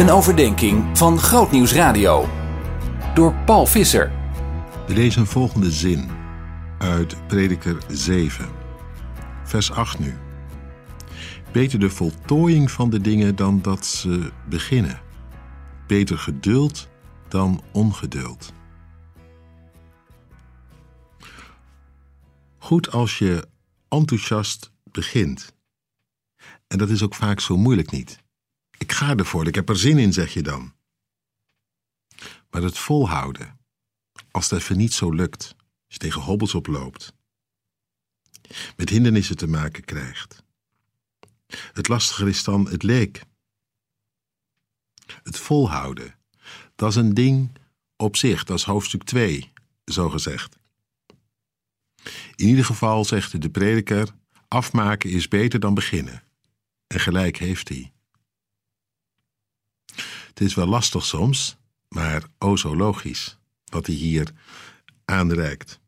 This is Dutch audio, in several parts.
Een overdenking van Grootnieuws Radio. Door Paul Visser. We lezen een volgende zin uit Prediker 7, vers 8 nu. Beter de voltooiing van de dingen dan dat ze beginnen. Beter geduld dan ongeduld. Goed als je enthousiast begint. En dat is ook vaak zo moeilijk niet. Ik ga ervoor, ik heb er zin in, zeg je dan. Maar het volhouden, als het even niet zo lukt, als je tegen hobbels oploopt, met hindernissen te maken krijgt. Het lastiger is dan het leek. Het volhouden, dat is een ding op zich, dat is hoofdstuk 2, zo gezegd. In ieder geval zegt de prediker: afmaken is beter dan beginnen. En gelijk heeft hij. Het is wel lastig soms, maar o zo logisch wat hij hier aanreikt.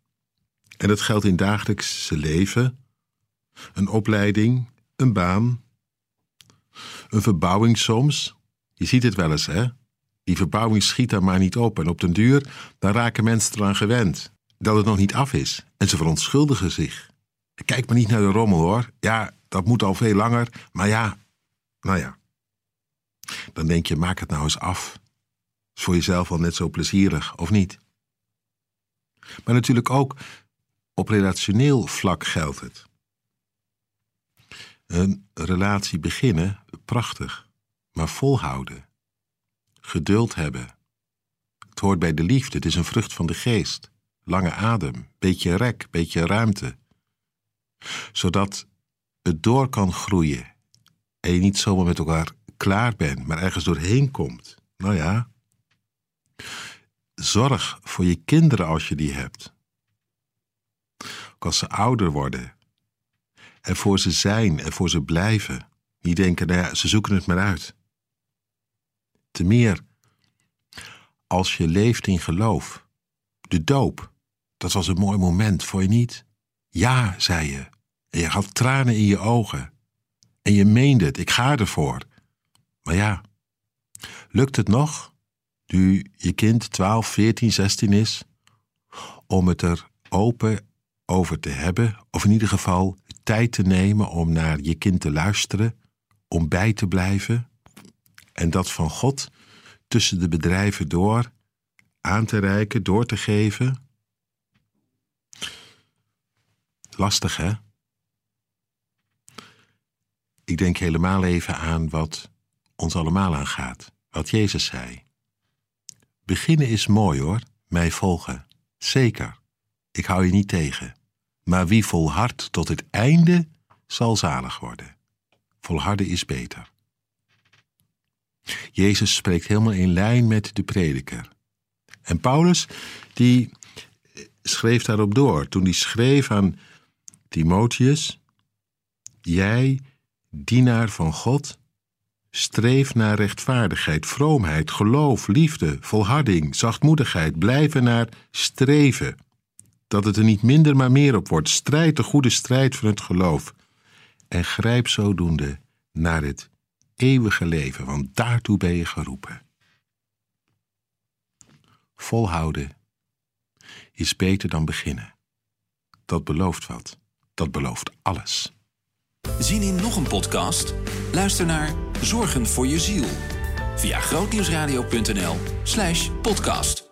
En dat geldt in dagelijkse leven, een opleiding, een baan, een verbouwing soms. Je ziet het wel eens, hè? Die verbouwing schiet daar maar niet op en op den duur, dan raken mensen eraan gewend dat het nog niet af is. En ze verontschuldigen zich. Kijk maar niet naar de rommel hoor. Ja, dat moet al veel langer, maar ja, nou ja. Dan denk je, maak het nou eens af. Is voor jezelf al net zo plezierig, of niet? Maar natuurlijk ook op relationeel vlak geldt het. Een relatie beginnen, prachtig, maar volhouden. Geduld hebben. Het hoort bij de liefde, het is een vrucht van de geest. Lange adem, beetje rek, beetje ruimte. Zodat het door kan groeien en je niet zomaar met elkaar klaar bent, maar ergens doorheen komt. Nou ja. Zorg voor je kinderen als je die hebt. Ook als ze ouder worden. En voor ze zijn en voor ze blijven. Niet denken, nou ja, ze zoeken het maar uit. Te meer als je leeft in geloof. De doop, dat was een mooi moment, voor je niet? Ja, zei je. En je had tranen in je ogen. En je meende het, ik ga ervoor. Maar ja, lukt het nog, nu je kind 12, 14, 16 is, om het er open over te hebben, of in ieder geval tijd te nemen om naar je kind te luisteren, om bij te blijven, en dat van God tussen de bedrijven door aan te reiken, door te geven? Lastig, hè? Ik denk helemaal even aan wat ons allemaal aangaat, wat Jezus zei. Beginnen is mooi hoor, mij volgen. Zeker, ik hou je niet tegen. Maar wie volhardt tot het einde, zal zalig worden. Volharden is beter. Jezus spreekt helemaal in lijn met de prediker. En Paulus, die schreef daarop door. Toen hij schreef aan Timotheus: Jij dienaar van God, streef naar rechtvaardigheid, vroomheid, geloof, liefde, volharding, zachtmoedigheid, blijven naar streven. Dat het er niet minder maar meer op wordt. Strijd de goede strijd van het geloof. En grijp zodoende naar het eeuwige leven, want daartoe ben je geroepen. Volhouden is beter dan beginnen. Dat belooft wat. Dat belooft alles. Zien in nog een podcast? Luister naar Zorgen voor je ziel via grootnieuwsradio.nl/podcast.